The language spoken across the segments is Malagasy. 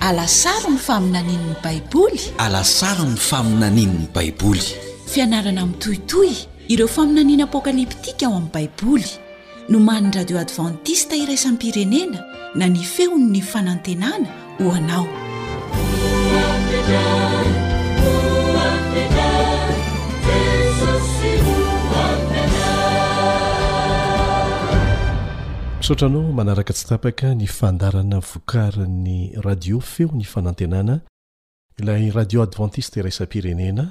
Alasaro ny faminanian'ny Baiboly? Alasaro ny faminanian'ny Baiboly? Fianarana mitohitohy ireo faminaniana apokaliptika ao amin'ny Baiboly, nomanin'ny Radio Advantista Iraisam-pirenena na ny Feon'ny Fanantenana ho anao. Misaotra anao manaraka tsy tapaka ny fandaharana Vokarin'ny Radio Feo ny Fanantenana, ilay radio advantista iraisam-pirenena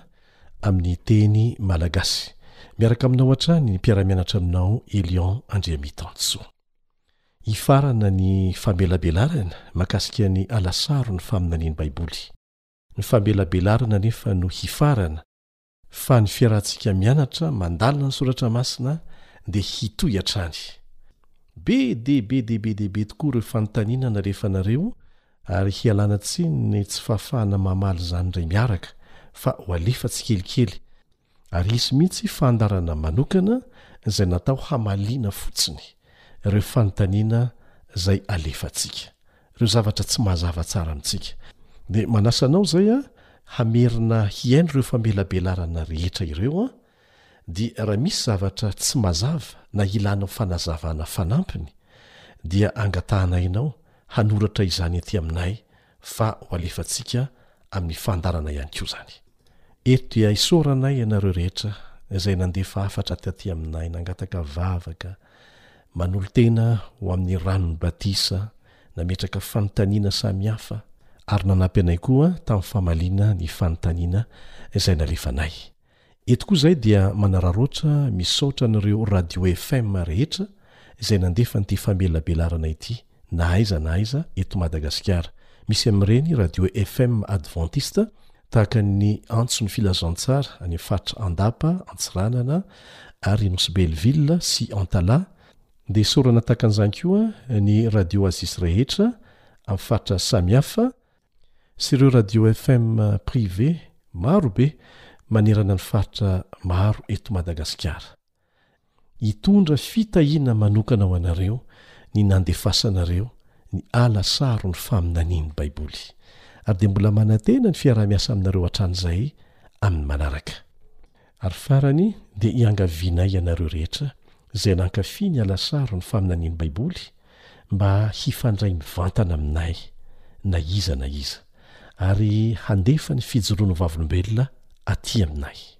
amin'ny teny malagasy. Miaraka aminao hatrany ny mpiara-mianatra aminao Elion Andriamitansoa. Hifarana ny famelabelarana mahakasika ny alasaron'ny faminanian'ny Baiboly. Ny famelabelarana anefa no hifarana Fa ny fiarahantsika mianatra mandalina ny soratra masina dia hitohy hatrany. Be dia be dia be dia be tokoa ireo fanontaniana nalefanareo ary hialana tsiny ny tsy fahafahana mamaly izany indray miaraka fa ho alefa tsikelikely ary hisy mihitsy fandaharana manokana izay natao hamaliana fotsiny ireo fanontaniana izay alefantsika. ireo zavatra tsy mazava tsara amintsika. Dia manasa anao izay aho hamerina hihaino ireo famelabelarana rehetra ireo aho, dia raha misy zavatra tsy mazava na ilanao fanazavana fanampiny, dia angatahanay anao hanoratra izany ety aminay fa ho alefantsika amin'ny fandaharana ihany koa izany. Eto dia isaoranay ianareo rehetra izay nandefa hafatra taty aminay, nangataka vavaka, Manolo-tena ho amin'ny ranon'ny batisa, nametraka fanontaniana samihafa, ary nanampy anay koa tamin'ny famaliana ny fanontaniana izay nalefanay. Eto koa izahay dia manararaotra misaotra an'ireo radio FM rehetra izay nandefa an'ity famelabelarana ity, na aiza na aiza eto Madagasikara. Misy amin'ireny radio FM advantista tahaka ny Antso ny Filazantsara any amin'ny faritra Andapa, Antsiranana ary Nosy Belleville sy Antalaha. Ndeha sorana tahaka an'izany koa ny radio Oasis rehetra amin'ny faritra samihafa sy ireo radio FM privé maro be manerana ny faritra maro eto Madagasikara. Hitondra fitahiana manokana ho anareo ny nandefasanareo ny ala saron'ny faminanian'ny Baiboly, ary dia mbola manantena ny fiaraha-miasa aminareo hatramin'izay amin'ny manaraka. Ary farany, dia hiangavianay ianareo rehetra izay nankafy ny ala saron'ny faminanian'ny Baiboly mba hifandray mivantana aminay, na iza na iza, ary handefa ny fijoroan'ny vavolombelona atỳ aminay.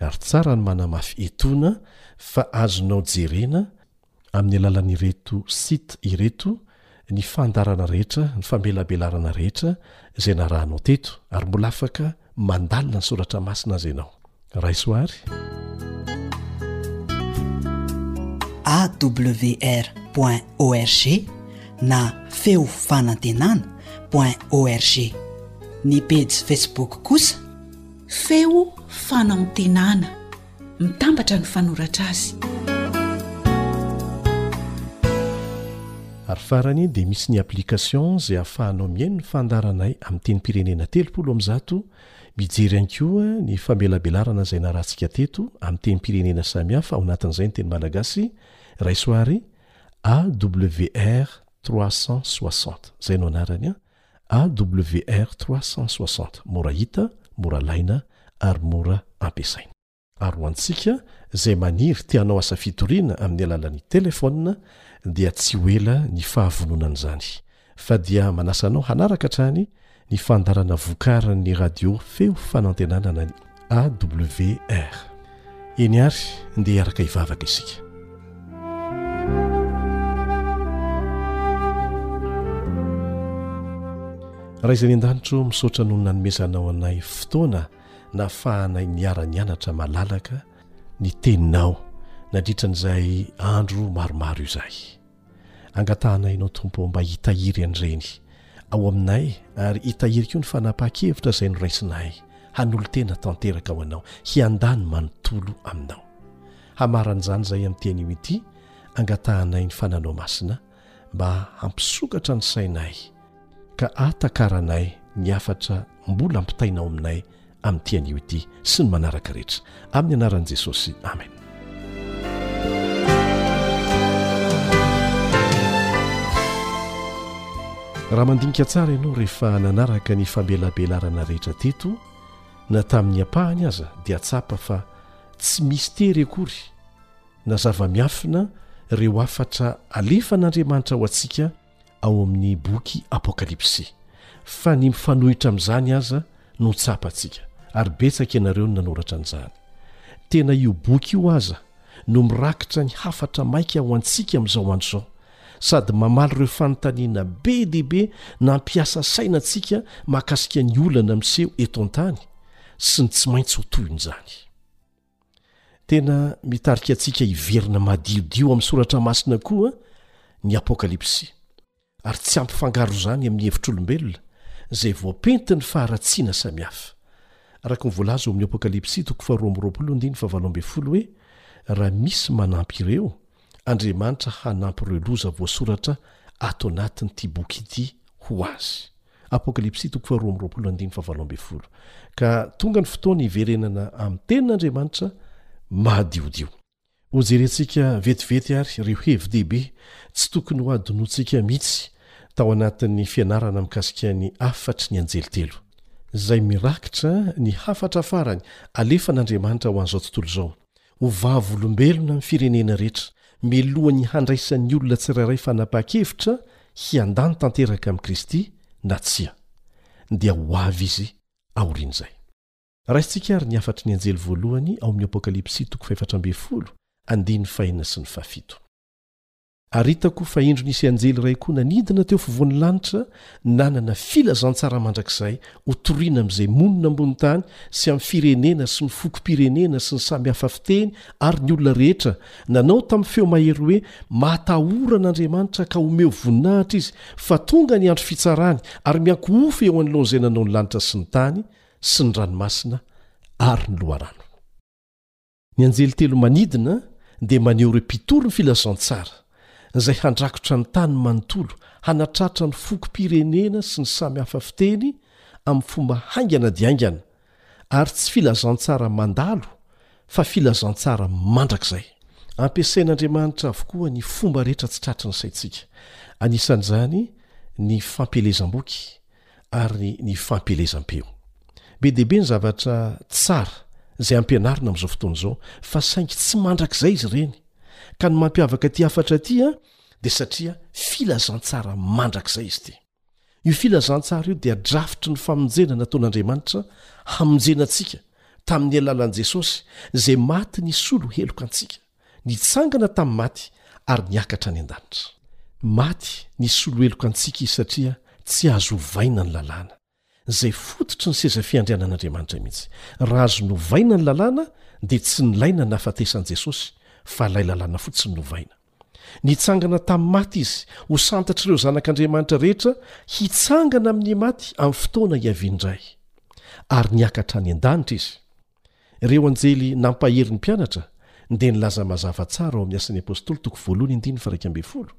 Ary tsara ny manamafy etoana fa azonao jerena amin'ny alalan'ireto site ireto ny fandaharana rehetra, ny famelabelarana rehetra izay narahanao teto ary mbola afaka mandalina ny soratra masina aza ianao. Raiso àry. awr point org na feo fanantenana point org. Ny pejy Facebook kosa. Feo fanantenana mitambatra ny fanoratra azy. Ary farany dia misy ny application izay ahafahanao mihaino ny fandaharanay amin'ny tenim-pirenena telopolo amin'ny zato, mijery ihany koa ny famelabelarana izay narahantsika teto amin'ny tenim-pirenena samihafa ao anatin'izay ny teny malagasy, Raisoary, AWR trois cent soixante. Izay no anarany an! AWR 360, mora hita, mora alaina, ary mora ampiasaina. Ary ho antsika izay maniry te hanao asa fitoriana amin'ny alalan'ny telefaonina dia tsy ho ela ny fahavononan'izany, fa dia manasa anao hanaraka hatrany ny fandaharana vokarin'ny Radio Feo Fanantenana na ny. AWR Eny ary ndeha hiaraka hivavaka isika. Raha izay an-danitro misaotra noho nanomezanao anay fotoana na fahanay niara-nianatra malalaka ny teninao nandritra an'izay andro maromaro izay. Angatahanay Anao, Tompo, mba hitahiry an'ireny ao aminay, ary hitahiry koa ny fanapahan-kevitra izay noraisinay hanolo-tena tanteraka ho Anao, hiandany manontolo Aminao. Hamaran'izany izahay amin'ity anio ity, angatahanay ny Fananao Masina mba hampisokatra ny sainay, ka ahatakaranay ny hafatra mbola ampitaina ao aminay, amin'ity anio ity sy ny manaraka rehetra amin'ny anaran'i Jesosy amen raha mandinika tsara ianao rehefa nanaraka ny famelabelarana rehetra teto na tamin'ny ampahany aza dia tsapa fa tsy mistery akory na zava-miafina ireo afatra alefan'andriamanitra ho antsika ao amin'ny boky Apokalypsy, fa ny mifanohitra amin'izany aza no tsapantsika, ary betsaka ianareo no nanoratra an'izany. Tena io boky io aza no mirakitra ny hafatra maika ho antsika amin'izao andro izao, sady mamaly ireo fanontaniana be dia be nampiasa saina antsika mahakasika ny olana miseho eto an-tany sy ny tsy maintsy ho tohin'izany. Tena mitarika antsika hiverina madiodio amin'ny soratra masina koa ny Apokalypsy, ary tsy hampifangaro izany amin'ny hevitr'olombelona, izay voapentin'ny faharatsiana samihafa. Araka ny voalaza ao amin'ny Apokalypsy toko faharoa amby roapolo andininy fahavalo ambin'ny folo hoe, Raha misy manampy ireo, Andriamanitra hanampy ireo loza voasoratra ato anatin'ity boky ity ho azy. Apokalypsy toko faharoa amby roapolo andininy fahavalo ambin'ny folo Ka tonga ny fotoana hiverenana amin'ny Tenin'Andriamanitra madiodio. Hojerentsika vetivety àry ireo hevi-dehibe tsy tokony hohadinoantsika mihitsy tao anatin'ny fianarana mikasika ny hafatry ny anjely telo, izay mirakitra ny hafatra farany alefan'Andriamanitra ho an'izao tontolo izao, Ho vavolombelona amin'ny firenena rehetra, mialohan'ny handraisan'ny olona tsirairay fanapahan-kevitra hiandany tanteraka amin'i Kristy na tsia, dia ho avy Izy aorian'izay. Raisintsika àry ny hafatry ny anjely voalohany ao amin'ny Apokalypsy toko fahefatra ambin'ny folo, andininy fahenina sy ny fahafito. Ary hitako fa indro nisy anjely iray koa nanidina teo afovoan'ny lanitra nanana filazantsara mandrakizay hotorina amin'izay monina ambony tany sy amin'ny firenena sy ny fokom-pirenena sy ny samy hafa fiteny ary ny olona rehetra, nanao tamin'ny feo mahery hoe, Matahora an'Andriamanitra ka omeo voninahitra izy, fa tonga ny andro fitsarany ary miankohofa eo anoloan'izay nanao ny lanitra sy ny tany sy ny ranomasina ary ny loharano. Ny anjely telo manidina dia maneho ireo mpitory ny filazantsara, izay handrakotra ny tany manontolo, hanatratra ny fokom-pirenena sy ny samy hafa fiteny amin'ny fomba haingana dia haingana, ary tsy filazantsara mandalo fa filazantsara mandrakizay. Ampiasain'Andriamanitra avokoa ny fomba rehetra tsy tratry ny saintsika, anisan'izany ny fampielezam-boky, ary ny fampielezam-peo. Be dia be ny zavatra tsara izay ampianarina amin'izao fotoana izao, fa saingy tsy mandrakizay izy ireny, ka ny mampiavaka ity hafatra ity dia satria filazantsara mandrakizay izy ity. Io filazantsara io dia drafitry ny famonjena nataon'Andriamanitra hamonjena antsika tamin'ny alalan'i Jesosy, izay maty nisolo heloka antsika. Nitsangana tamin'ny maty ary niakatra any an-danitra. Maty nisolo heloka antsika Izy satria tsy azo ovaina ny lalàna, izay fototry ny seza fiandrianan'Andriamanitra mihitsy. Raha azo novaina ny lalàna dia tsy nilaina ny nahafatesan'i Jesosy fa ilay lalàna fotsiny novaina. Nitsangana tamin'ny maty Izy ho santatr'ireo zanak'Andriamanitra rehetra hitsangana amin'ny maty amin'ny fotoana hiavian'ny Ray. Ary niakatra any an-danitra Izy. Ireo anjely nampahery ny mpianatra dia nilaza mazava tsara ao amin'ny Asan'ny Apostoly toko voalohany andininy faharaika ambin'ny folo,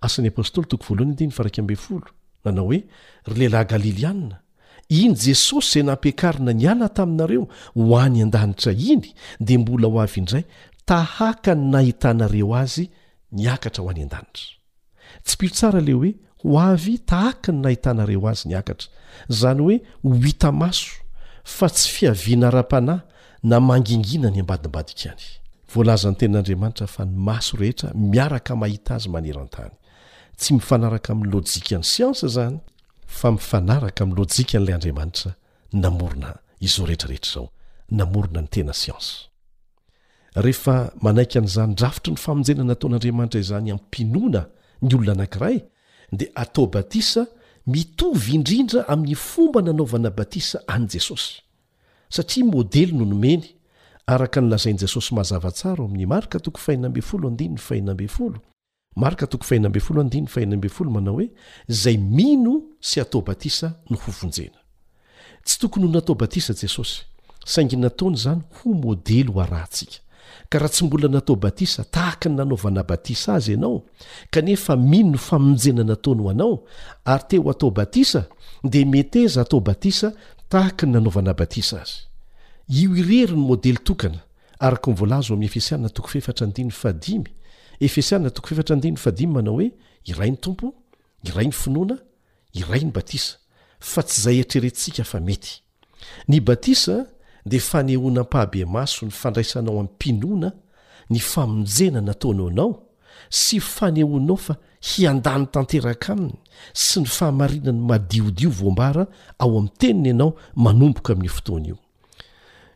Asan'ny Apostoly toko voalohany andininy faharaika ambin'ny folo, nanao hoe, Ry lehilahy Galiliana, iny Jesosy izay nampiakarina niala taminareo ho any an-danitra iny dia mbola ho avy indray tahaka ny nahitanareo azy niakatra ho any an-danitra. Tsipio tsara le hoe ho avy tahaka ny nahitanareo azy niakatra, zany hoe ho hita maso fa tsy fiaviana ara-panahy na mangingina any ambadimbadika any. Voalazan'ny tenin'Andriamanitra fa ny maso rehetra miaraka mahita azy maneran-tany. Tsy mifanaraka amin'ny lojikan'ny siansa zany, fa mifanaraka amin'ny lojikan'ilay Andriamanitra namorona izao rehetra rehetra izao, namorona ny tena siansa. Rehefa manaiky an'izany drafitry ny famonjena nataon'Andriamanitra izany am-pinoana ny olona anankiray, dia atao batisa mitovy indrindra amin'ny fomba nanaovana batisa an'i Jesosy. Satria modely no nomeny, araka ny lazain'i Jesosy mazava tsara ao amin'ny Marka toko fahenina ambin'ny folo andininy fahenina ambin'ny folo, Marka toko fahena ambin'ny folo andininy fahena ambin'ny folo manao hoe izay mino sy atao batisa no ho vonjena. Tsy tokony ho natao batisa Jesosy, saingy nataony izany ho modely ho arahantsika. Ka raha tsy mbola natao batisa tahaka ny nanaovana batisa azy ianao, kanefa mino ny famonjena nataony ho anao, ary te ho atao batisa, dia meteza atao batisa tahaka ny nanaovana batisa azy. Io irery no modely tokana Araka ny voalaza ao amin'ny Efesiana toko fahefatra andininy fahadimy, Efesiana toko fahefatra andininy fahadimy manao hoe, Iray ny Tompo, iray ny finoana, iray ny batisa, fa tsy izay eritreretintsika fa mety. Ny batisa dia fanehoana am-pahabemaso ny fandraisanao amim-pinoana ny famonjena nataonao anao sy fanehoanao fa hiandany tanteraka aminy sy ny fahamarinany madiodio voambara ao amin'ny Teniny ianao manomboka amin'io fotoana io.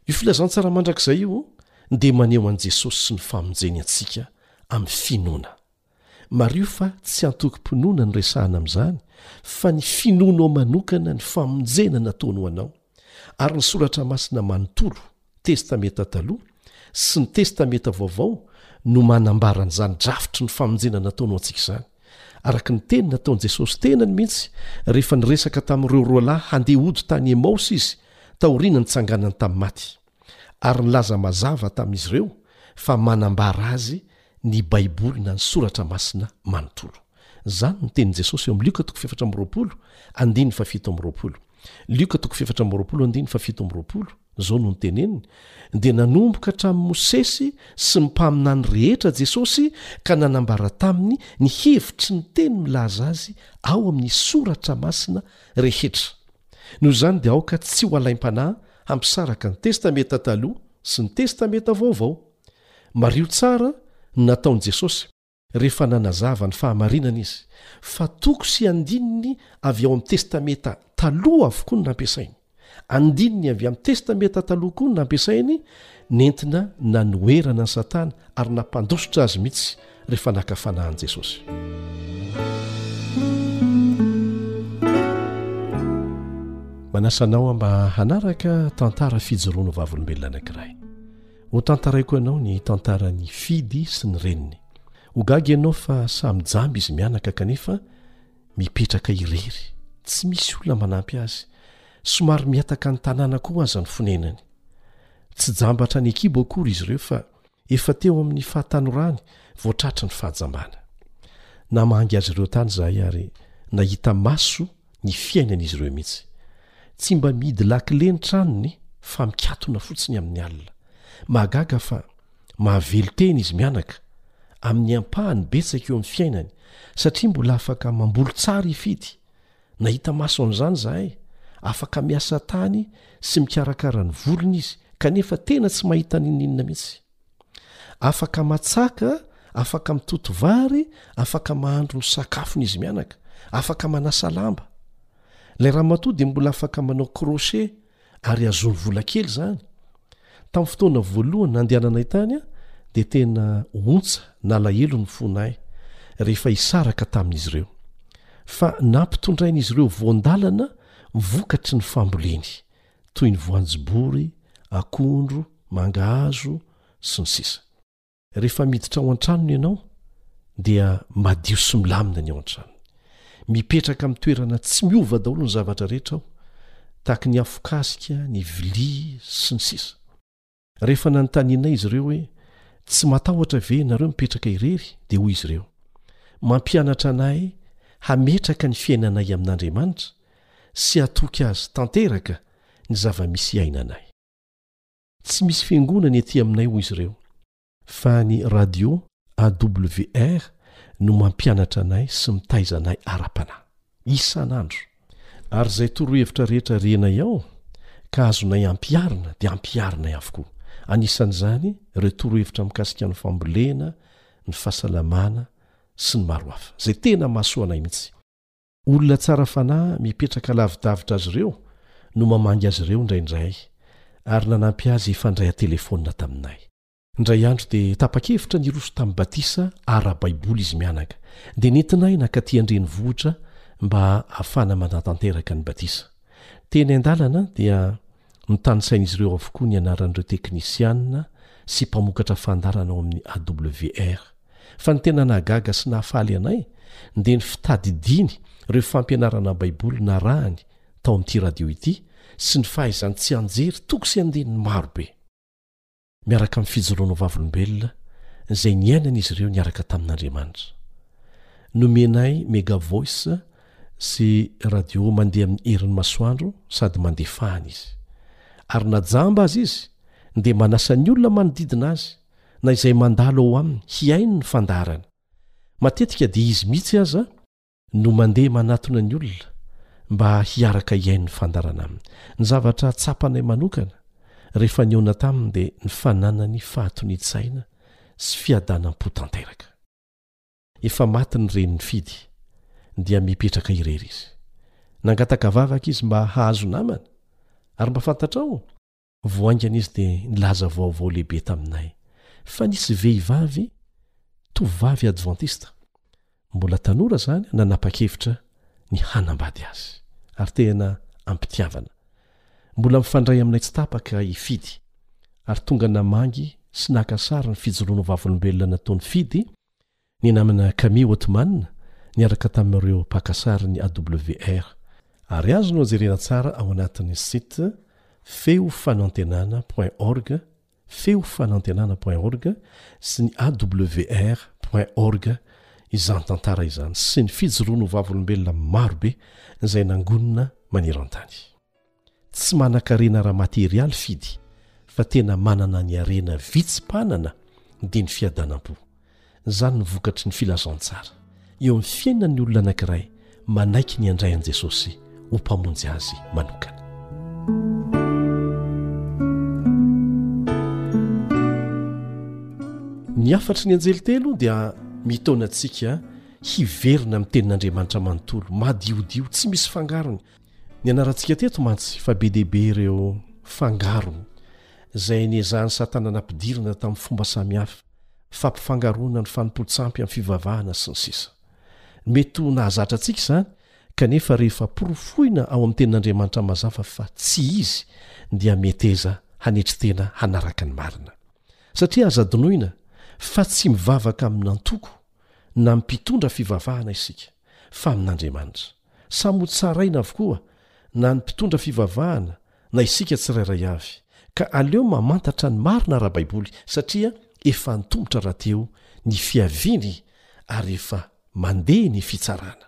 Io filazantsara mandrakizay io dia maneho an'i Jesosy sy ny famonjeny antsika amin'ny finoana. Mariho fa tsy antokom-pinoana no resahana amin'izany fa ny finoanao manokana ny famonjena nataony ho anao ary ny soratra masina manontolo, Testamenta Taloha sy ny Testamenta Vaovao no manambara an'izany drafitry ny famonjena nataony ho antsika izany, araka ny teny nataon'i Jesosy tenany mihitsy rehefa niresaka tamin'ireo roalahy handeha hody tany Emaosy izy taorian'ny nitsanganany tamin'ny maty, ary nilaza mazava tamin'izy ireo fa manambara azy ny Baiboly na ny Soratra Masina manontolo. Izany no tenin'i Jesosy eo amin'ny Lioka toko fahefatra amby roapolo, andininy fahafito amby roapolo. Lioka toko fahefatra amby roapolo, andininy fahafito amby roapolo, izao no noteneniny, Dia nanomboka hatramin'i Mosesy sy ny mpaminany rehetra Jesosy ka nanambara taminy ny hevitry ny teny milaza azy ao amin'ny Soratra Masina rehetra. Noho izany dia aoka tsy ho alaim-panahy hampisaraka ny Testamenta Taloha sy ny Testamenta Vaovao. Mariho tsara ny nataon'i Jesosy rehefa nanazava ny fahamarinana izy, fa toko sy andininy avy ao amin'ny Testamenta Taloha avokoa no nampiasainy. Andininy avy amin'ny Testamenta Taloha koa no nampiasainy nentina nanoherana an'i Satana ary nampandositra azy mihitsy rehefa naka fanahy an'i Jesosy. Manasa anao mba hanaraka tantara fijoroanao vavolombelona anankiray. Hotantaraiko anao ny tantaran'i Fidy sy ny reniny. Ho gaga ianao fa samy jamba izy mianaka kanefa mipetraka irery, tsy misy olona manampy azy. Somary mihataka ny tanàna koa aza ny fonenany. Tsy jambatra any an-kibo akory izy ireo fa Efa teo amin'ny fahatanorany vao tratry ny fahajambana. Namangy azy ireo tany izahay ary nahita maso ny fiainan'izy ireo mihitsy. Tsy mba mihidy lakile ny tranony fa mikatona fotsiny amin'ny alina. Mahagaga fa mahavelon-tena izy mianaka, amin'ny ampahany betsaka eo amin'ny fiainany, satria mbola afaka mamboly tsara hifidy Nahita maso an'izany izahay, afaka miasa tany sy mikarakara ny volony izy, kanefa tena tsy mahita n'inon'inona mihitsy. Afaka matsaka, afaka mitoto vary, afaka mahandro ny sakafony izy mianaka, afaka manasa lamba. Ilay ramatoa dia mbola afaka manao crochet, Ary azony vola kely izany. Tamin'ny fotoana voalohany nandehananay tany, dia tena ontsa, nalahelo ny fonay, rehefa hisaraka tamin'izy ireo. Fa nampitondrain'izy ireo voan-dalana vokatry ny famboleny, toy ny voanjobory, akondro, mangahazo, sy ny sisa. Rehefa miditra ao an-tranony ianao, dia madio sy milamina ny ao an-tranony. Mipetraka amin'ny toerana tsy miova daholo ny zavatra rehetra ao, tahaka ny afokasika, ny vilia, sy ny sisa. Rehefa nanontanianay izy ireo hoe, Tsy matahotra ve ianareo mipetraka irery? dia hoy izy ireo, Mampianatra anay hametraka ny fiainanay amin'Andriamanitra sy hatoky azy tanteraka ny zava-misy iainanay. Tsy misy fiangonana ety aminay hoy izy ireo, fa ny radio AWR no mampianatra anay sy mitaiza anay ara-panahy, isan'andro. Ary izay torohevitra rehetra renay ao ka azonay ampiharina dia ampiharinay avokoa, anisan'izany ireo torohevitra mikasika ny fambolena, ny fahasalamana, sy ny maro hafa, izay tena mahasoa anay mihitsy. Olona tsara fanahy mipetraka lavidavitra azy ireo no mamangy azy ireo indraindray, ary nanampy azy hifandray an-telefaonina taminay. Indray andro dia tapa-kevitra ny hiroso tamin'ny batisa ara-baiboly izy mianaka, dia nentinay nankaty an-drenivohitra mba hahafahana manatanteraka ny batisa. Teny an-dalana dia Notanisain'izy ireo avokoa ny anaran'ireo teknisiana sy mpamokatra fandaharana ao amin'ny AWR. Fa ny tena nahagaga sy nahafaly anay dia ny fitadidiany ireo fampianarana Baiboly narahany tao amin'ity radio ity sy ny fahaizany tsianjery toko sy andininy maro be. miaraka amin'ny fijoroana ho vavolombelona izay niainan'izy ireo niaraka tamin'Andriamanitra. Nomenay Mega Voice sy radio mandeha amin'ny herin'ny masoandro sady mandeha fahana izy. Ary na jamba aza izy dia manasa ny olona manodidina azy na izay mandalo ao aminy hihaino ny fandaharana. Matetika dia izy mihitsy aza no mandeha manatona ny olona mba hiaraka hihaino ny fandarana aminy. Ny zavatra tsapanay manokana rehefa nihaona taminy dia ny fananany fahatonian-tsaina sy fiadanam-po tanteraka. Efa maty ny reny nifidy dia mipetraka irery izy. Nangataka vavaka izy mba hahazo namana, ary mba fantatrao? Vao haingana izy dia nilaza vaovao lehibe taminay fa nisy vehivavy tovovavy advantista, mbola tanora izany, nanapa-kevitra ny hanambady azy, ary tena am-pitiavana. Mbola mifandray aminay tsy tapaka i Fidy, ary tonga namangy sy naka sary ny fijoroana ho vavolombelona nataon'i Fidy, Ny namana Camille Othman niaraka tamin'ireo mpaka sarin'ny AWR. Ary azo no jerena tsara ao anatin'ny site feofanantenana point org, feofanantenana point org, sy ny awr point org izany tantara izany sy ny fijoroan'ny vavolombelona marobe izay nangonina maneran-tany. Tsy manan-karena ara-materialy Fidy fa tena manana ny harena vitsy mpanana dia ny fiadanam-po. Izany no vokatry ny filazantsara eo amin'ny fiainan'ny olona anankiray manaiky ny handray an'i Jesosy ho Mpamonjy azy manokana. Ny hafatry ny anjely telo dia mitaona antsika hiverina amin'ny Tenin'Andriamanitra manontolo, madiodio, tsy misy fangarony, Nianarantsika teto mantsy fa be dia be ireo fangarony izay niezahan'i Satana nampidirina tamin'ny fomba samihafa, fampifangaroana ny fanompoan-tsampy amin'ny fivavahana, sy ny sisa Mety ho nahazatra antsika izany, kanefa rehefa porofoina ao amin'ny Tenin'Andriamanitra mazava fa tsy izy, dia meteza hanetry tena hanaraka ny marina. Satria aza adinoina fa tsy mivavaka amin'antoko na amin'ny mpitondra fivavahana isika, fa amin'Andriamanitra. Samy ho tsaraina avokoa na ny mpitondra fivavahana na isika tsirairay avy. Ka aleo mamantatra ny marina ara-baiboly satria efa antomotra rahateo ny fiaviany ary efa mandeha ny fitsarana.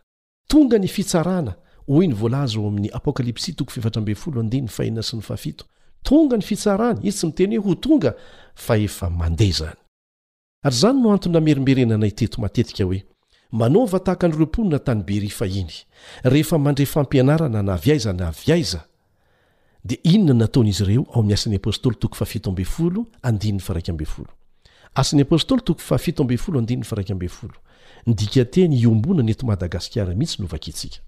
Tonga ny fitsarana, hoy ny voalaza ao amin'ny Apokalypsy toko fahefatra ambin'ny folo andininy fahenina sy ny fahafito. Tonga ny fitsarana, izy tsy miteny hoe ho tonga fa efa mandeha izany. Ary izany no antony namerimberenanay teto matetika hoe, Manaova tahaka an'ireo mponina tany Beria fahiny. Rehefa mandre fampianarana na avy aiza na avy aiza, dia inona no nataon'izy ireo ao amin'ny Asan'ny Apostoly toko fahafito ambin'ny folo, andininy faha-iraika ambin'ny folo? Asan'ny Apostoly toko fahafito ambin'ny folo, andininy faha-iraika ambin'ny folo. Ny dikanteny iombonana eto Madagasikara mihitsy no vakintsika.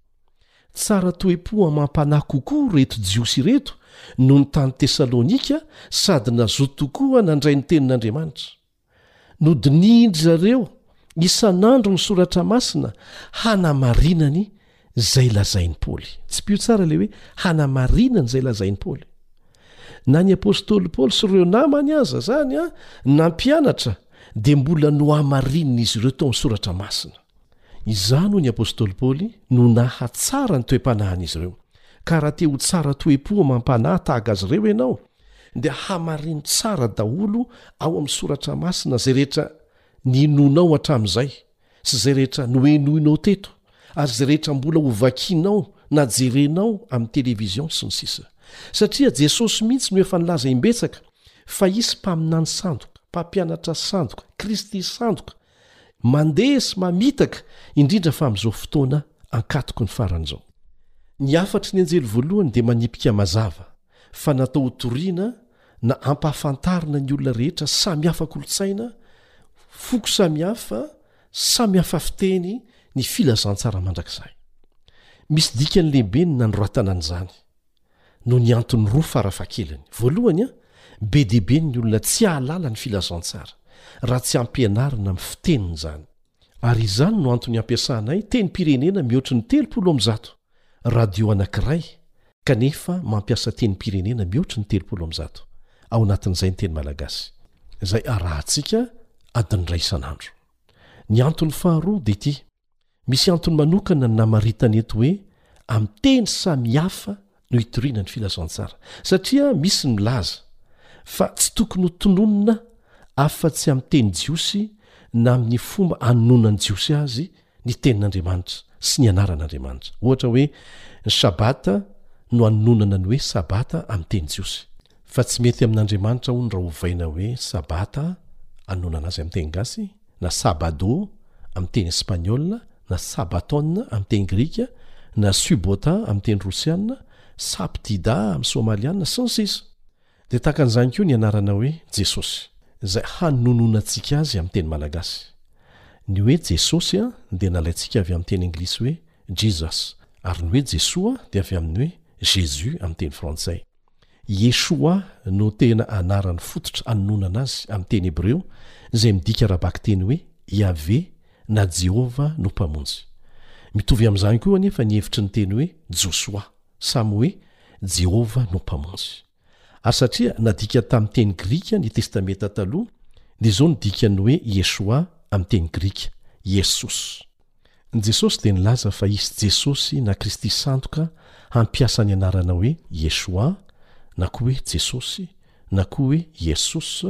Tsara toe-po amam-panahy kokoa ireto Jiosy ireto noho ny tany Tesalonika sady nazoto tokoa nandray ny Tenin'Andriamanitra. Nodinihin-dry zareo isan'andro ny Soratra Masina hanamarinany izay lazain'i Paoly. Tsipiho tsara ilay hoe hanamarinany izay lazain'i Paoly. Na ny apostoly Paoly sy ireo namany aza izany nampianatra dia mbola nohamarinin'izy ireo tao amin'ny Soratra Masina. Izany, hoy ny apostoly Paoly, no nahatsara ny toe-panahin'izy ireo. Ka raha te ho tsara toe-po amam-panahy tahaka azy ireo ianao, dia hamarino tsara daholo ao amin'ny soratra masina izay rehetra ninoanao hatramin'izay sy izay rehetra nohenoinao teto ary izay rehetra mbola ho vakianao na jerenao amin'ny television sy ny sisa Satria Jesosy mihitsy no efa nilaza imbetsaka fa hisy mpaminany sandoka, mpampianatra sandoka, Kristy sandoka, Mandeha sy mamitaka, indrindra fa amin'izao fotoana ankatoky ny farany izao. Ny hafatry ny anjely voalohany dia manipika mazava fa natao hotoriana na hampahafantarina ny olona rehetra samy hafa kolontsaina, foko samy hafa, samy hafa fiteny ny filazantsara mandrakizay. Misy dikany lehibe ny nanoratana an'izany. noho ny antony roa farafahakeliny. Voalohany, be dia be ny olona tsy hahalala ny filazantsara raha tsy ampianarina amin'ny fiteniny izany. Ary izany no antony ampiasanay tenim-pirenena mihoatry ny telopolo amin'ny zato, radio anankiray kanefa mampiasa tenim-pirenena mihoatry ny telopolo amin'ny zato, ao anatin'izay ny teny malagasy, izay arahantsika adiny iray isan'andro. Ny antony faharoa dia ity. Misy antony manokana ny namaritana eto hoe amin'ny teny samy hafa no hitoriana ny filazantsara, satria misy ny milaza fa tsy tokony ho tononina afa-tsy amin'ny teny jiosy na amin'ny fomba anononan'ny Jiosy azy ny tenin'Andriamanitra sy ny anaran'Andriamanitra. Ohatra hoe, ny Shabata no anononana ny hoe Sabata amin'ny teny jiosy. Fa tsy mety amin'Andriamanitra hono raha ovaina hoe Sabata anononana azy amin'ny teny gasy. na sabado amin'ny teny espaniola, na sabaton amin'ny teny grika, na subotan amin'ny teny rosiana, saptida amin'ny soamaliana, sy ny sisa Dia tahaka an'izany koa ny anarana hoe Jesosy, izay hanononantsika azy amin'ny teny malagasy. Ny hoe Jesosy dia nalaintsika avy amin'ny teny anglisy hoe Jesus, ary ny hoe Jesoa dia avy amin'ny hoe Jésus amin'ny teny frantsay. Yeshua no tena anarany fototra anononana azy amin'ny teny hebreo izay midika ara-bakiteny hoe Iaveh na Jehovah no Mpamonjy. Mitovy amin'izany koa anefa ny hevitry ny teny hoe Josoa, samy hoe Jehovah no Mpamonjy. Ary satria nadika tamin'ny teny grika ny Testamenta Taloha, dia izao no dikan'ny hoe Yeshua amin'ny teny grika, Iesos. Jesosy dia nilaza fa hisy Jesosy na Kristy sandoka hampiasa ny anarana hoe Yeshua na koa hoe Jesosy na koa hoe Yesus,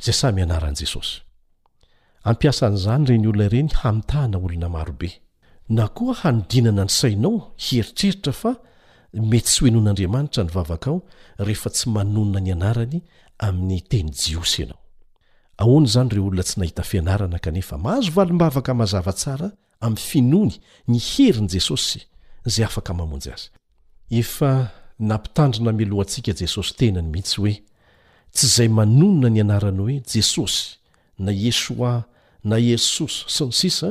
izay samy anaran'i Jesosy. Ampiasa an'izany ireny olona ireny hamitahana olona maro be, na koa hanodinana ny sainao hieritreritra fa mety tsy hohenoin'Andriamanitra ny vavakao rehefa tsy manonona ny anarany amin'ny teny jiosy ianao. Ahoana izany ireo olona tsy nahita fianarana kanefa mahazo valim-bavaka mazava tsara amin'ny finoany ny herin'i Jesosy izay afaka mamonjy azy? Efa nampitandrina mialoha antsika Jesosy tenany mihitsy hoe tsy izay manonona ny anarany hoe Jesosy na Yeshua na Yesus sy ny sisa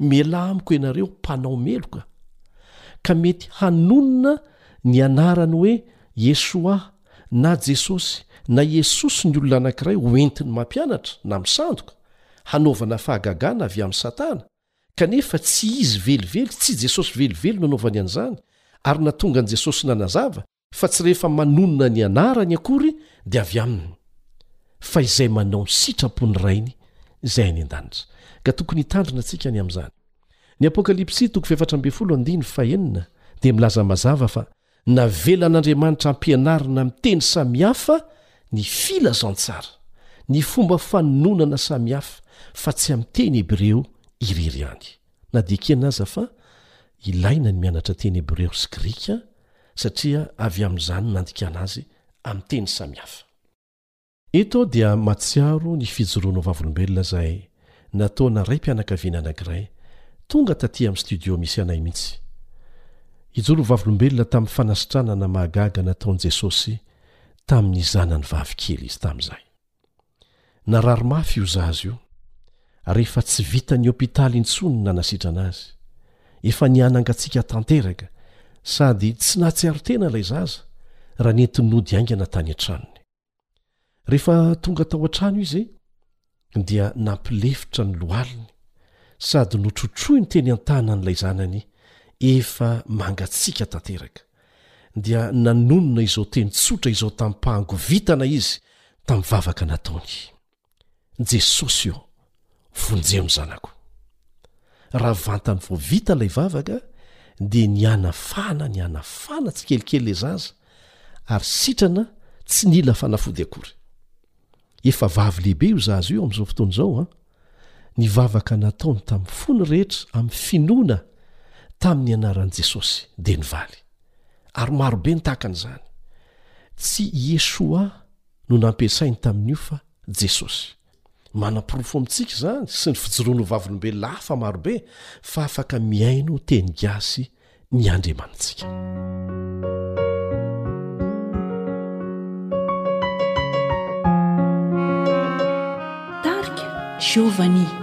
Mialà amiko ianareo mpanao meloka ka mety hanonona ny anarany hoe Yeshua na Jesosy na Iesosi ny olona anankiray ho entin'ny mampianatra na misandoka hanaovana fahagagana avy amin'i Satana kanefa tsy izy velively, tsy Jesosy velively no anaovany an'izany ary na tonga an'i Jesosy nanazava fa tsy rehefa manonona ny anarany akory dia avy aminy, fa izay manao ny sitrapon'ny Rainy izay any an-danitra. Ka tokony hitandrina antsika ny amin'izany. Ny Apokalypsy toko fahefatra ambin'ny folo andiny fahenina dia milaza mazava fa navelan'Andriamanitra hampianarina amin'ny teny samihafa ny filazantsara, ny fomba fanononana samihafa, fa tsy amin'ny teny hebreo irery ihany. Na dia ekena aza fa ilaina ny mianatra teny hebreo sy grika satria avy amin'izany nandikana azy amin'ny teny samihafa. Eto aho dia mahatsiaro ny fijoroana ho vavolombelona izay nataona raim-pianakaviana anankiray tonga taty amin'ny studio misy anay mihitsy. Hijoro ho vavolombelona tamin'ny fanasitranana mahagaga nataon'i Jesosy tamin'ny zanany vavikely izy tamin'izay. Narary mafy io zaza io ary efa tsy vitan'ny hopitaly intsony ny nanasitrana azy. Efa nihanangatsiaka tanteraka sady tsy nahatsiaro tena ilay zaza raha nenti-nody haingana tany an-tranony. Rehefa tonga tao an-trano izy dia nampilefitra ny lohaliny sady notrotroiny teny an-tanan'ilay zanany efa mangatsiaka tanteraka. dia nanonona izao teny tsotra izao tamim-pahangovitana izy tamin'ny vavaka nataony, Jesosy ô, vonjeo ny zanako. Raha vantany vao vita ilay vavaka, dia nihanafana nihanafana tsikelikely ilay zaza, ary sitrana tsy nila fanafody akory. Efa vavy lehibe io zaza io amin'izao fotoana izao an! Nivavaka nataony tamin'ny fony rehetra amin'ny finoana tamin'ny anaran'i Jesosy, dia nivaly. Ary marobe ny tahaka an'izany. Tsy i Yeshua no nampiasainy tamin'io fa Jesosy. Manaporofo amintsika izany sy ny fijoroan'ny vavolombelona hafa marobe fa afaka mihaino teny gasy ny Andriamanitsika. Tarika Giovanni.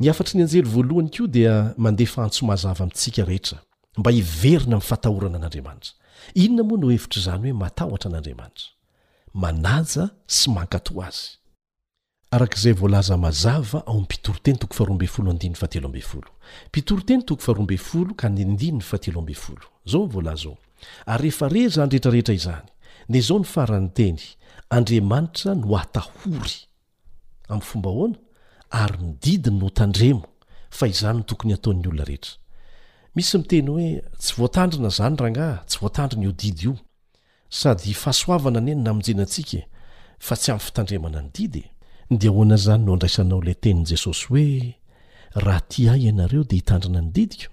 Ny hafatry ny anjely voalohany koa dia mandefa antso mazava amintsika rehetra mba hiverina amin'ny fatahorana an'Andriamanitra. Inona moa no hevitr'izany hoe matahotra an'Andriamanitra? Manaja sy mankatò azy. Araka izay voalaza mazava ao amin'ny Mpitoriteny toko faharoa ambin'ny folo andininy fahatelo ambin'ny folo. Mpitoriteny toko faharoa ambin'ny folo ka ny andininy fahatelo ambin'ny folo. Izao no voalaza ao, Ary rehefa re izany rehetra rehetra izany, dia izao no faran'ny teny, Andriamanitra no atahory. Amin'ny fomba ahoana? Ary ny didiny no tandremo fa izany no tokony hataon'ny olona rehetra. Misy miteny hoe, tsy voatandrina izany rangaha, tsy voatandrina io didy io. Sady fahasoavana anie no namonjena antsika e! fa tsy amin'ny fitandremana ny didy e! Dia ahoana izany no andraisanao ilay tenin'i Jesosy hoe, Raha tia Ahy ianareo dia hitandrina ny didiko?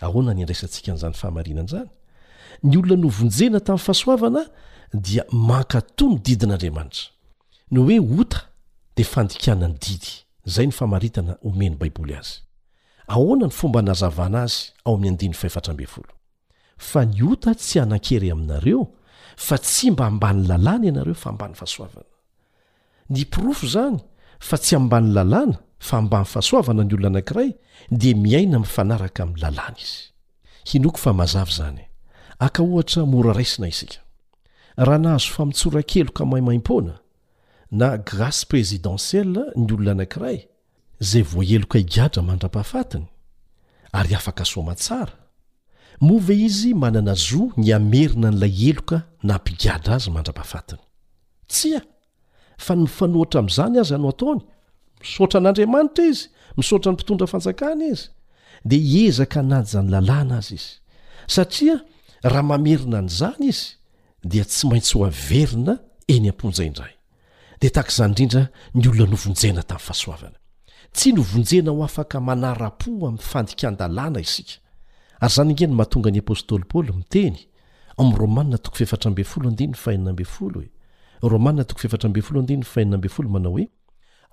Ahoana ny andraisantsika an'izany fahamarinana izany? Ny olona novonjena tamin'ny fahasoavana dia mankatò ny didin'Andriamanitra. Ny hoe ota dia fandikana ny didy. Izay ny famaritana omen'ny Baiboly azy. Ahoana ny fomba anazavana azy ao amin'ny andininy fahefatra ambin'ny folo? Fa ny ota tsy hanan-kery aminareo, fa tsy mba mba ny lalàna ianareo fa mba ny fahasoavana. Ny porofo izany fa tsy ambany lalàna fa ambany fahasoavana ny olona anankiray dia miaina mifanaraka amin'ny lalàna izy. Hinoako fa mazava izany. Aka ohatra mora raisina isika. Raha nahazo famotsoran-keloka maimaim-poana na grâce présidentielle ny olona anankiray, izay voaheloka higadra mandra-pahafatiny, ary afaka soamantsara, moa ve izy manana zo ny hamerina an'ilay heloka nampigadra azy mandra-pahafatiny? Tsia, fa ny mifanohitra amin'izany aza no ataony, misaotra an'Andriamanitra izy, misaotra ny mpitondra fanjakana izy, dia hiezaka hanaja ny lalàna aza izy, satria raha mamerina an'izany izy, dia tsy maintsy ho averina eny am-ponja indray. dia tahaka izany indrindra ny olona novonjena tamin'ny fahasoavana. Tsy novonjena ho afaka manara-po amin'ny fandikan-dalàna isika, ary izany ange no mahatonga ny apostoly Paoly miteny ao amin'ny Romana toko fahefatra ambin'ny folo andininy fahenina ambin'ny folo hoe Romana toko fahefatra ambin'ny folo andininy fahenina ambin'ny folo manao hoe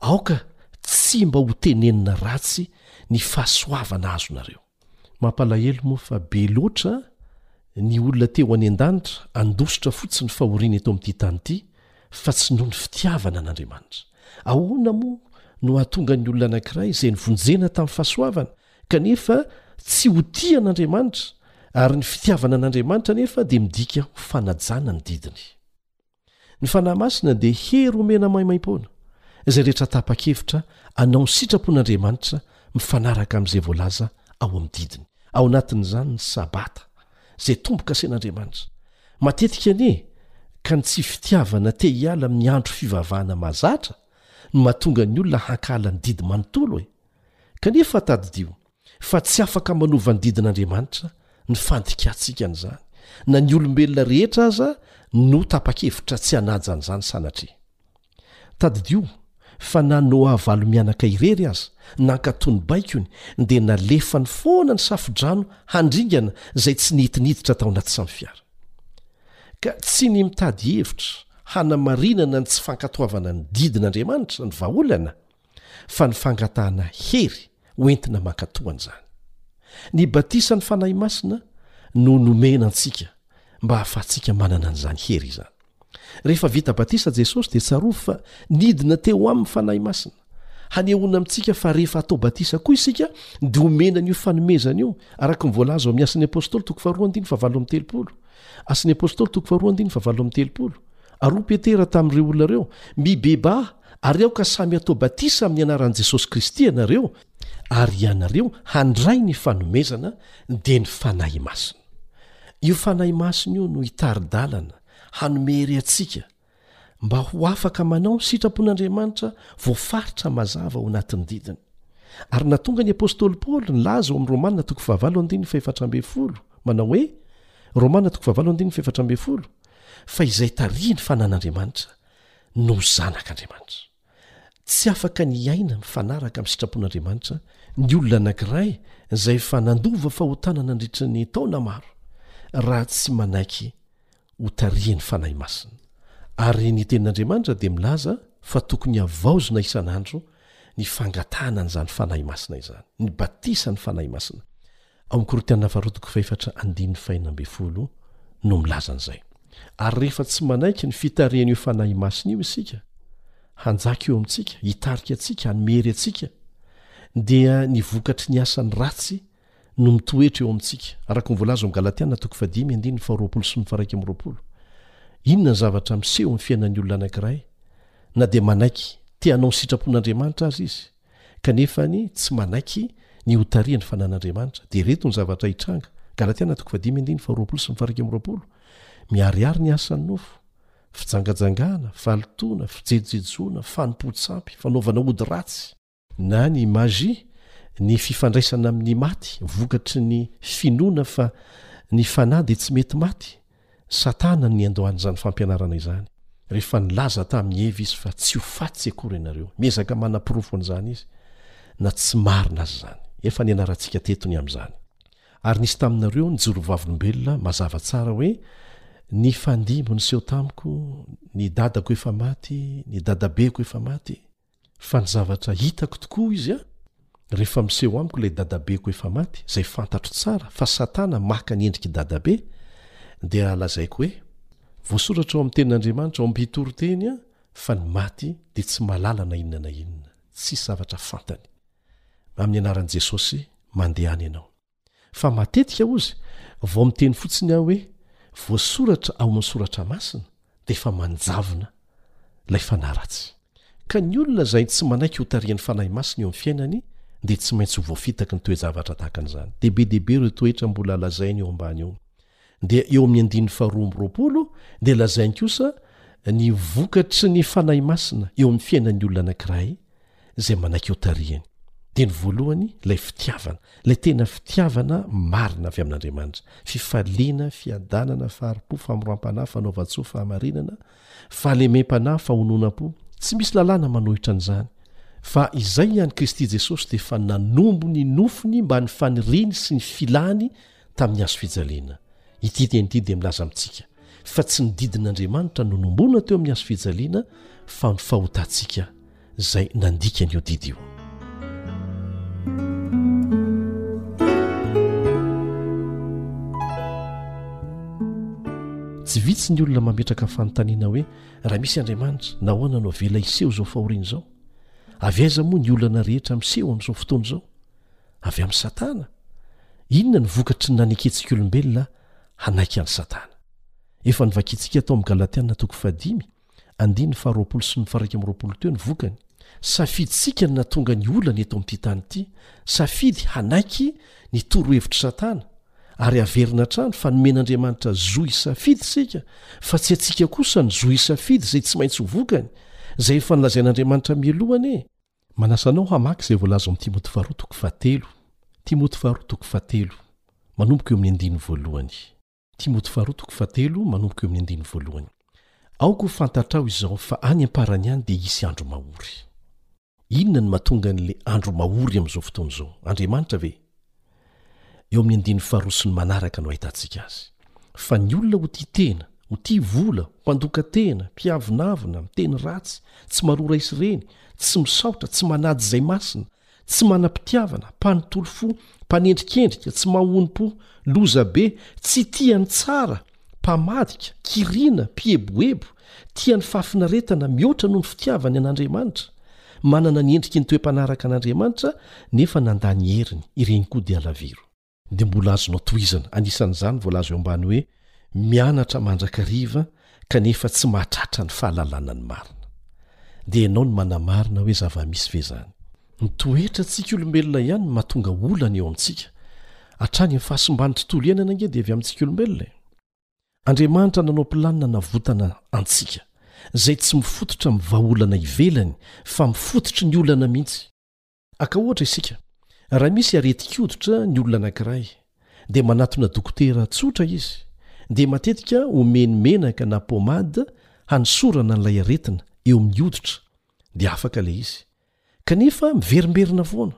aoka tsy mba ho tenenina ratsy ny fahasoavana azonareo. Mampalahelo moa fa be loatra ny olona te ho any an-danitra handositra fotsiny fahoriana eto amin'ity tany ity fa tsy noho ny fitiavana an'Andriamanitra. Ahoana moa no hahatonga ny olona anankiray izay novonjena tamin'ny fahasoavana kanefa tsy ho tia an'Andriamanitra ary ny fitiavana an'Andriamanitra anefa dia midika ho fanajana ny didiny? Ny Fanahy Masina dia hery omena maimaim-poana izay rehetra tapa-kevitra hanao ny sitrapon'Andriamanitra mifanaraka amin'izay voalaza ao amin'ny didiny. Ao anatin'izany ny Sabata, izay tombo-kasen'Andriamanitra. Matetika anie ka ny tsy fitiavana te hiala amin'ny andro fivavahana mahazatra no mahatonga ny olona hankahala ny didy manontolo e! Kanefa tadidio, fa tsy afaka manova ny didin'Andriamanitra ny fandikantsika an'izany, na ny olombelona rehetra aza no tapa-kevitra tsy hanaja an'izany sanatria. Tadidio fa na Noa valo mianaka irery aza nankatò ny baikony, dia nalefany foana ny safo-drano handringana izay tsy nety niditra tao anaty samifiara. Ka tsy ny mitady hevitra hanamarinana ny tsy fankatoavana ny didin'Andriamanitra ny vahaolana, fa ny fangatahana hery ho entina mankatò an'izany. Ny batisan'ny Fanahy Masina no nomena antsika mba hahafahantsika manana an'izany hery izany. Rehefa vita batisa Jesosy dia tsarovy fa nidina teo Aminy Fanahy Masina. Hanehoana amintsika fa rehefa atao batisa koa isika dia omena an'io fanomezana io, araka ny voalaza ao amin'ny Asan'ny Apôstôly toko faharoa andininy fahavalo amby telopolo. Asan'ny Apôstôly toko faharoa andininy fahavalo amby telopolo. Ary hoy Petera tamin'ireo olona ireo, Mibebaha, Ary aoka samy hatao batisa amin'ny anaran'i Jesosy Kristy ianareo, ary ianareo handray ny fanomezana, dia ny Fanahy Masina. Io Fanahy Masina io no hitari-dalana, hanome hery antsika, mba ho afaka manao ny sitrapon'Andriamanitra voafaritra mazava ao anatin'ny didiny. Ary natonga ny apostoly Paoly nilaza ao amin'ny Romana toko fahavalo andininy fahefatra ambin'ny folo, manao hoe, Romana toko fahavalo andininy fahefatra ambin'ny folo, Fa izay tarihin'ny Fanan'Andriamanitra, no zanak'Andriamanitra. Tsy afaka ny hiaina mifanaraka amin'ny sitrapon'Andriamanitra ny olona anankiray izay efa nandova fahotana nandritra ny taona maro, raha tsy manaiky hotarihin'ny Fanahy Masina. Ary ny Tenin'Andriamanitra dia milaza fa tokony havaozina isan'andro ny fangatahana an'izany Fanahy Masina izany, ny batisan'ny Fanahy Masina. Ao amin'ny Korintiana Faharoa toko fahefatra andininy fahenina ambin'ny folo no milaza an'izay. Ary rehefa tsy manaiky ny fitarihan'io Fanahy Masina io isika hanjaka eo amintsika, hitarika antsika, hanome hery antsika, dia ny vokatry ny asany ratsy no mitoetra eo amintsika, araka ny voalaza ao amin'ny Galatiana toko fahadimy andininy faharoapolo sy ny faharaika amby roapolo. Inona ny zavatra miseho amin'ny fiainan'ny olona anankiray na dia manaiky te hanao ny sitrapon'Andriamanitra aza izy? kanefa ny tsy manaiky ny ho tarihan'ny fanan'Andriamanitra, dia ireto ny zavatra hitranga, Galatiana toko fahadimy andininy faharoapolo sy ny fahairaika amby roapolo, Miharihary ny hasan'ny nofo, fijangajangana, fahalotoana, fijejojejoana, fanompoan-tsampy, fanaovana ody ratsy, na ny magie, ny fifandraisana amin'ny maty vokatry ny finoana fa ny fanahy dia tsy mety maty, Satana no niandohana izany fampianarana izany, rehefa nilaza tamin'i Eva izy fa tsy ho faty akory ianareo. Miezaka manaporofo an'izany izy, na tsy marina aza izany. Efa nianarantsika teto ny amin'izany. Ary nisy taminareo nijoro vavolombelona mazava tsara hoe, Nifandimby niseho tamiko, ny dadako efa maty, ny dadabeko efa maty. Fa ny zavatra hitako tokoa hoy izy a, rehefa miseho amiko ilay dadabeko efa maty, izay fantatro tsara fa Satana maka ny endrik'i dadabe, dia lazaiko hoe, Voasoratra ao amin'ny Tenin'Andriamanitra ao am-pitory teny a, fa ny maty dia tsy mahalala na inona na inona, tsisy zavatra fantany. Amin'ny anaran'i Jesosy, mandehana ianao. Fa matetika ozy vao miteny fotsiny aho hoe voasoratra ao amin'ny soratra masina dia efa manjavona ilay fanahy ratsy. Ka ny olona izay tsy manaiky ho tarihan'ny Fanahy Masina eo amin'ny fiainany dia tsy maintsy ho voafitaky ny toe-javatra tahaka an'izany. Dia be dia be ireo toetra mbola lazainy eo ambany eo. Dia eo amin'ny andininy faharoa amby roapolo dia lazainy kosa ny vokatry ny Fanahy Masina eo amin'ny fiainan'ny olona anankiray izay manaiky ho tarihiny. Dia ny voalohany ilay fitiavana, ilay tena fitiavana marina avy amin'Andriamanitra, fifaliana, fiadanana, fahari-po, famoram-panahy, fanaovan-tsoa, fahamarinana, fahalemem-panahy, fahononam-po. Tsy misy lalàna manohitra an'izany, fa izay ihany Kristy Jesosy dia efa nanombo ny nofony mba ny faniriany sy ny filany tamin'ny hazo fijaliana. Ity teny ity dia milaza amintsika fa tsy ny didin'Andriamanitra no nomoana teo amin'ny hazo fijaliana fa ny fahotantsika izay nandika an'io didy io. Tsy vitsy ny olona mametraka fanontaniana hoe raha misy Andriamanitra, nahoana no avela hiseho izao fahoriana izao? Avy aiza moa ny olana rehetra miseho amin'izao fotoana izao? avy amin'i Satana? Inona no vokatry ny nanekentsika olombelona hanaiky an'i Satana? Efa novakintsika tao amin'ny Galatiana toko fahadimy, andininy faharoapolo sy ny faraika amin'ny roapolo teo ny vokany. Safidintsika ny nahatonga ny olana eto amin'ity tany ity. Safidy hanaiky ny torohevitr'i Satana, ary averina hatrany fa nomen'Andriamanitra zo hisafidy isika, fa tsy antsika kosa ny zo hisafidy izay tsy maintsy ho vokany, izay efa nolazain'Andriamanitra mialoha anie. Manasa anao hamaky izay voalaza ao amin'ny Timoty faharoa toko fahatelo, Timoty faharoa toko fahatelo, manomboka eo amin'ny andininy voalohany. Timoty faharoa toko fahatelo, manomboka eo amin'ny andininy voalohany. Aoka ho fantatrao izao fa any am-parany any dia hisy andro mahory. Inona no mahatonga an'ilay andro mahory amin'izao fotoana izao? Andriamanitra ve? Eo amin'ny andininy faharoa sy ny manaraka no ahitantsika azy. Fa ny olona ho tia tena, ho tia vola, ho mpandoka tena, mpiavonavona, miteny ratsy, tsy marora is ireny, tsy misaotra, tsy manady izay masina, tsy manam-pitiavana, mpanotolo fo, mpanendrikendrika, tsy mahonom-po, lozabe, tsy tia ny tsara, mpamadika, kiriana, mpieboebo, Tia ny fahafinaretana mihoatra noho ny fitiavany an'Andriamanitra. Manana ny endriky ny toe-mpanaraka an'Andriamanitra nefa nandà ny heriny. Ireny koa dia laviro. Dia mbola azonao tohizana. Anisan'izany voalaza eo ambany hoe, Mianatra mandrakariva kanefa tsy mahatratra ny fahalalana ny marina. Dia ianao no manamarina hoe zava-misy ve izany. Ny toetra antsika olombelona ihany no mahatonga olana eo amintsika. Hatrany amin'ny fahasimban'ny tontolo iainana ange dia avy amintsika olombelona e. Andriamanitra nanao planina navotana antsika, izay tsy mifototra amin'ny vahaolana ivelany fa mifototry ny olana mihitsy. Aka ohatra isika, raha misy aretin-koditra ny olona anankiray, dia manatona dokotera tsotra izy, dia matetika omeny menaka na pomade hanosorana an'ilay aretina eo amin'ny hoditra, dia afaka ilay izy. Kanefa miverimberina foana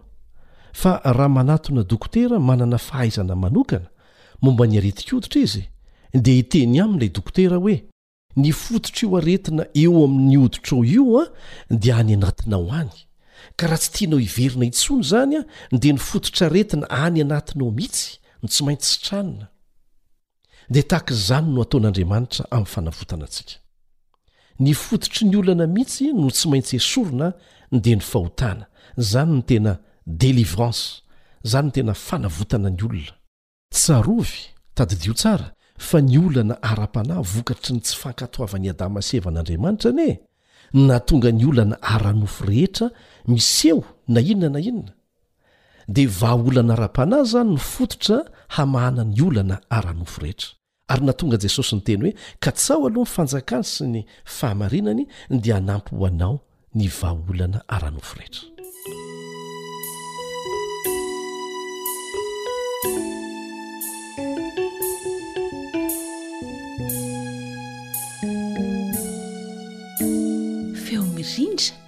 fa raha manatona dokotera manana fahaizana manokana momba ny aretin-koditra izy dia hiteny aminy ilay dokotera hoe, ny fototr'io aretina eo amin'ny hoditrao io dia any anatinao any, ka raha tsy tianao hiverina intsony izany dia ny fototr'aretina any anatinao mihitsy no tsy maintsy sitranina. dia tahaka izany no ataon'Andriamanitra amin'ny fanavotana antsika. Ny fototry ny olana mihitsy no tsy maintsy esorina dia ny fahotana, izany ny tena délivrance, izany ny tena fanavotana ny olona. Tsarovy, tadidio tsara, fa ny olana ara-panahy vokatry ny tsy fankatoavan'i Adama sy Eva an'Andriamanitra anie nahatonga ny olana ara-nofo rehetra miseho na inona na inona. dia vahaolana ara-panahy izany no fototra hamahana ny olana ara-nofo rehetra. Ary nahatonga Jesosy niteny hoe, Katsaho aloha ny fanjakany sy ny fahamarinany, dia hanampy ho anao ny vahaolana ara-nofo rehetra. Feo mirindra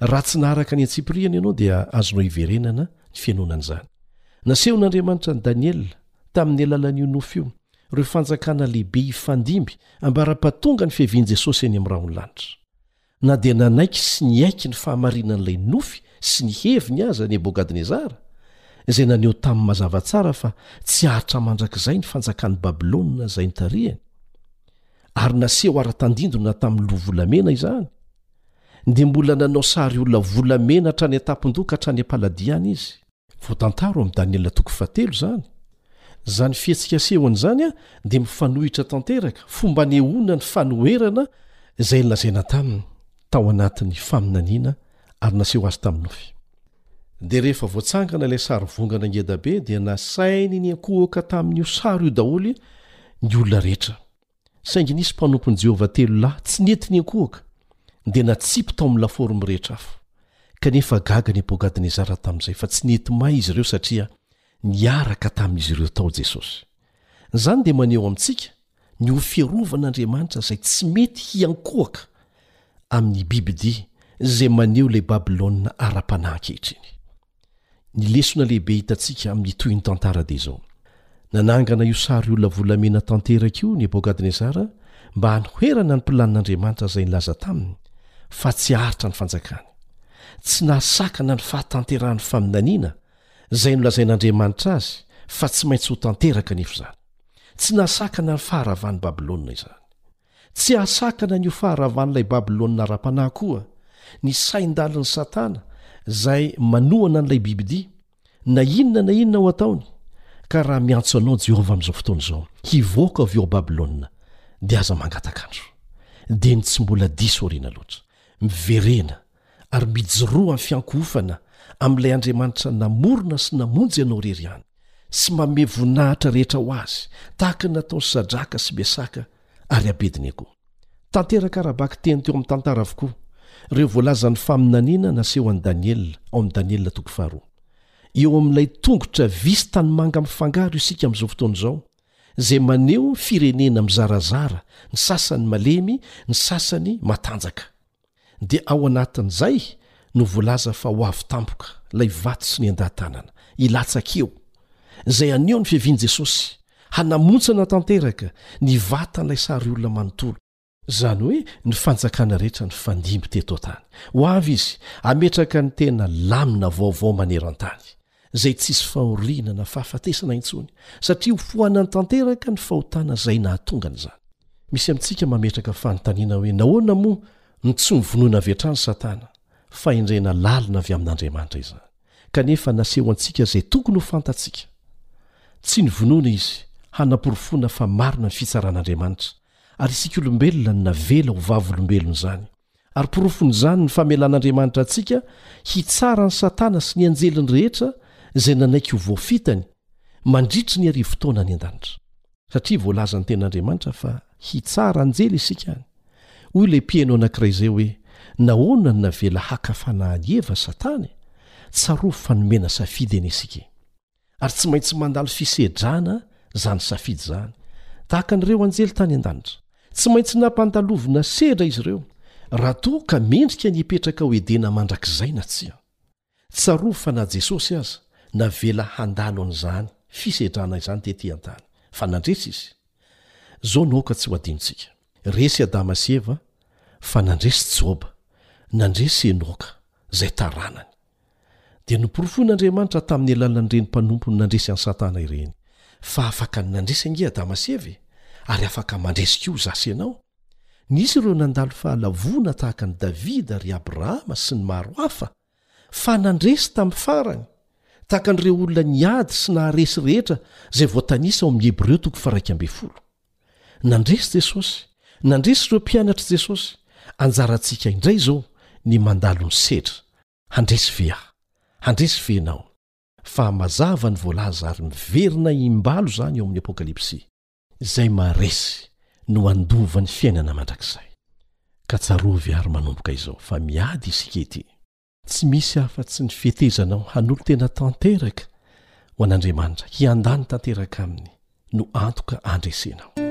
Raha tsy naharaka ny antsipiriany ianao dia azonao iverenana ny fihainoanan'izany. Nasehon'Andriamanitra an'i Daniela tamin'ny alalan'io nofy io ireo fanjakana lehibe hifandimby ambara-pahatonga ny fiavian'i Jesosy eny amin'ny rahon'ny lanitra. Na dia nanaiky sy niaiky ny fahamarinan'ilay nofy sy ny heviny aza Nebogadnezara, izay naneho taminy mazava tsara fa tsy hahatra mandrakizay ny fanjakan'i Babylona izay notarihany, ary naseho ara-tandindona tamin'ny loha volamena izany, dia mbola nanao sary olona volamena hatrany an-tampon-doha ka hatrany am-paladiany izy. Voatantara ao amin'ny Daniela toko fahatelo izany. Izany fihetsika asehony izany dia mifanohitra tanteraka fomba anehoana ny fanoherana izay nolazaina taminy tao anatin'ny faminaniana ary naseho azy tamin'ny nofy. Dia rehefa voatsangana ilay sarivongana ngeda be dia nasainy niankohoka tamin'io sary io daholo ny olona rehetra. Saingy nisy mpanompon'i Jehovah telo lahy tsy nety niankohoka, dia natsipy tao amin'ny lafaoro mirehitra afo. Kanefa gaga Nepogadnezara tamin'izay, fa tsy nety may izy ireo satria niaraka tamin'izy ireo tao Jesosy. Izany dia maneho amintsika ny ho fiarovan'Andriamanitra izay tsy mety hiankohoka amin'ny bibidia izay maneho ilay Babylona ara-panahy ankehitriny. Ny lesona lehibe hitantsika amin'ny tohin'ny tantara dia izao, Nanangana io sary olona volamena tanteraka io Nebokadnezara mba hanoherana ny planin'Andriamanitra izay nilaza taminy fa tsy haharitra ny fanjakany. Tsy nahasakana ny fahatanterahan'ny faminaniana izay nolazain'Andriamanitra azy fa tsy maintsy ho tanteraka anefa izany. Tsy nahasakana ny faharavan'i Babylona izany. Tsy hahasakana an'io faharavan'ilay Babylona ara-panahy koa ny sain-dalin'i Satana izay manohana an'ilay bibidia, na inona na inona ho ataony. Ka raha miantso anao Jehovah amin'izao fotoana izao hivoaka avy eo ao Babylona, dia aza mangataka andro. Dia ny tsy mbola diso aoriana loatra. Miverena ary mijoroa amin'ny fiankohofana amin'ilay Andriamanitra namorona sy namonjy anao irery ihany sy manome voninahitra rehetra ho Azy tahaka ny nataon'i Sadraka sy Mesaka ary Abednego. Tanteraka ara-bakiteny teo amin'ny tantara avokoa ireo voalazan'ny faminaniana naseho an'i Daniela ao amin'ny Daniela toko faharoa. Eo amin'ilay tongotra vy sy tanimanga mifangaro isika amin'izao fotoana izao, izay maneho firenena mizarazara, ny sasany malemy, ny sasany matanjaka. dia ao anatin'izay no voalaza fa ho avy tampoka ilay vato sy ny an-dahatànana hilatsaka eo, izay haneho ny fiavian'i Jesosy, hanamontsana tanteraka ny vatan'ilay sariolona manontolo, izany hoe ny fanjakana rehetra nifandimby teto an-tany, ho avy izy hametraka ny tena lamina vaovao maneran-tany, izay tsisy fahoriana na fahafatesana intsony, satria hofoanany tanteraka ny fahotana izay nahatonga an'izany. Misy amintsika mametraka fanontaniana hoe nahoana moa no tsy novonoina avy hatrany Satana? Fahendrena lalina avy amin'Andriamanitra izany, kanefa naseho antsika izay tokony ho fantatsika. Tsy novonoina izy hanaporofoana fa marina ny fitsaran'Andriamanitra, ary isika olombelona no navela ho vavolombelon'izany. Ary porofon'izany ny famelan'Andriamanitra antsika hitsara an'i Satana sy ny anjeliny rehetra izay nanaiky ho voafitany mandritry ny arivo taona any an-danitra. Satria voalaza ny Tenin'Andriamanitra fa hitsara anjely isika any. Hoy ilay mpiheno anankiray izay hoe, Nahoana no navela haka fanahy an'i Eva Satana e? Tsarovy fa nomena safidy anie isika e! ary tsy maintsy mandalo fisedrana izany safidy izany, tahaka an'ireo anjely tany an-danitra. Tsy maintsy nampandalovina sedra izy ireo, raha toa ka mendrika ny hipetraka ao Edena mandrakizay na tsia. Tsarovy fa na Jesosy aza, navela handalo an'izany fisedrana izany tetỳ an-tany, fa nandresy izy. Izao no aoka tsy ho adinontsika. Resy Adama sy Eva fa nandresy Joba, nandresy Enoka, izay taranany. Dia noporofoin'Andriamanitra tamin'ny alalan'ireny mpanompony nandresy an'i Satana ireny, fa afaka ny nandresy ange Adama sy Eva e! ary afaka mandresy koa izaho sy ianao. Nisy ireo nandalo fahalavoana tahaka an'i Davida, ry Abrahama, sy ny maro hafa. fa nandresy tamin'ny farany, tahaka an'ireo olona niady sy naharesy rehetra izay voatanisa ao amin'ny Hebreo toko faharaika ambin'ny folo. Nandresy Jesosy, nandresy ireo mpianatr'i Jesosy, anjarantsika indray izao ny mandalo ny sedra. Handresy ve aho? Handresy ve ianao? Fa mazava ny voalaza ary miverina im-balo izany ao amin'ny Apokalypsy. Izay maharesy no handova ny fiainana mandrakizay. Ka tsarovy àry manomboka izao fa miady isika ity. Tsy misy afa-tsy ny fetezanao hanolo-tena tanteraka ho an'Andriamanitra, hiandany tanteraka aminy, no antoka handresenao.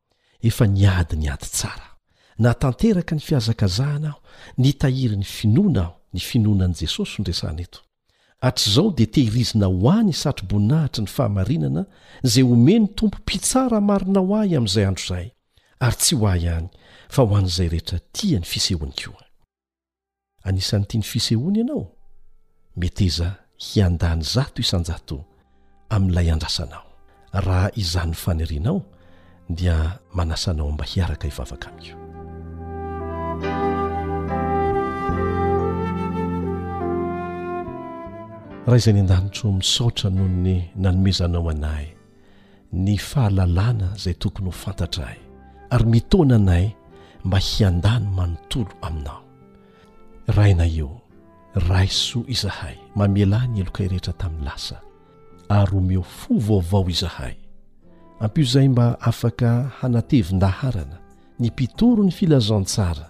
Efa niady ny ady tsara. Nahatanteraka ny fihazakazahana aho, nitahiry ny finoana aho, ny finoana an'i Jesosy no resahana eto. Hatrizao dia tehirizina ho ahy ny satroboninahitry ny fahamarinana izay omen'ny Tompo Mpitsara marina ho ahy amin'izay andro izay, ary tsy ho ahy ihany fa ho an'izay rehetra tia ny fisehoany koa. Anisan'ny tiany fisehoana ianao? Meteza hiandany zato isan-jato amin'ilay andrasanao. Raha izany ny fanirianao, dia manasa anao mba hiaraka hivavaka amiko. Ray izay any an-danitro ô, misaotra noho ny nanomezanao anay. ny fahalalana izay tokony ho fantatray ary mitaona anay mba hiandany manontolo Aminao. Rainay io, raiso izahay, mamelà ny helokay rehetra tamin'ny lasa, ary omeo fo vaovao izahay. Ampio izay mba afaka hanatevin-daharana ny mpitory ny Filazantsara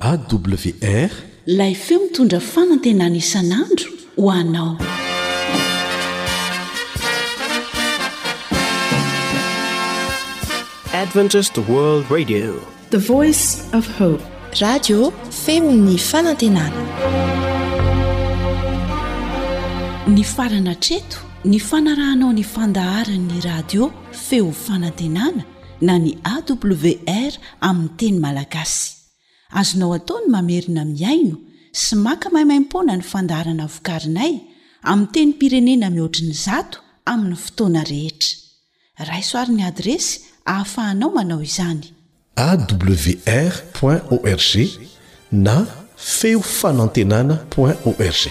AWR. Ilay feo mitondra fanantenana isan'andro ho anao. Adventist World Radio. The Voice of Hope. Radio femon'ny fanantenana. Ny farana treto ny fanarahanao ny fandaharan'ny radio feo fanantenana na ny AWR amin'ny teny malagasy. Azonao atao ny mamerina mihaino sy maka maimaim-poana ny fandaharana vokarinay amin'ny tenim-pirenena mihoatry ny zato amin'ny fotoana rehetra. Raiso àry ny adiresy ahafahanao manao izany. awr.org na feofanantenana.org.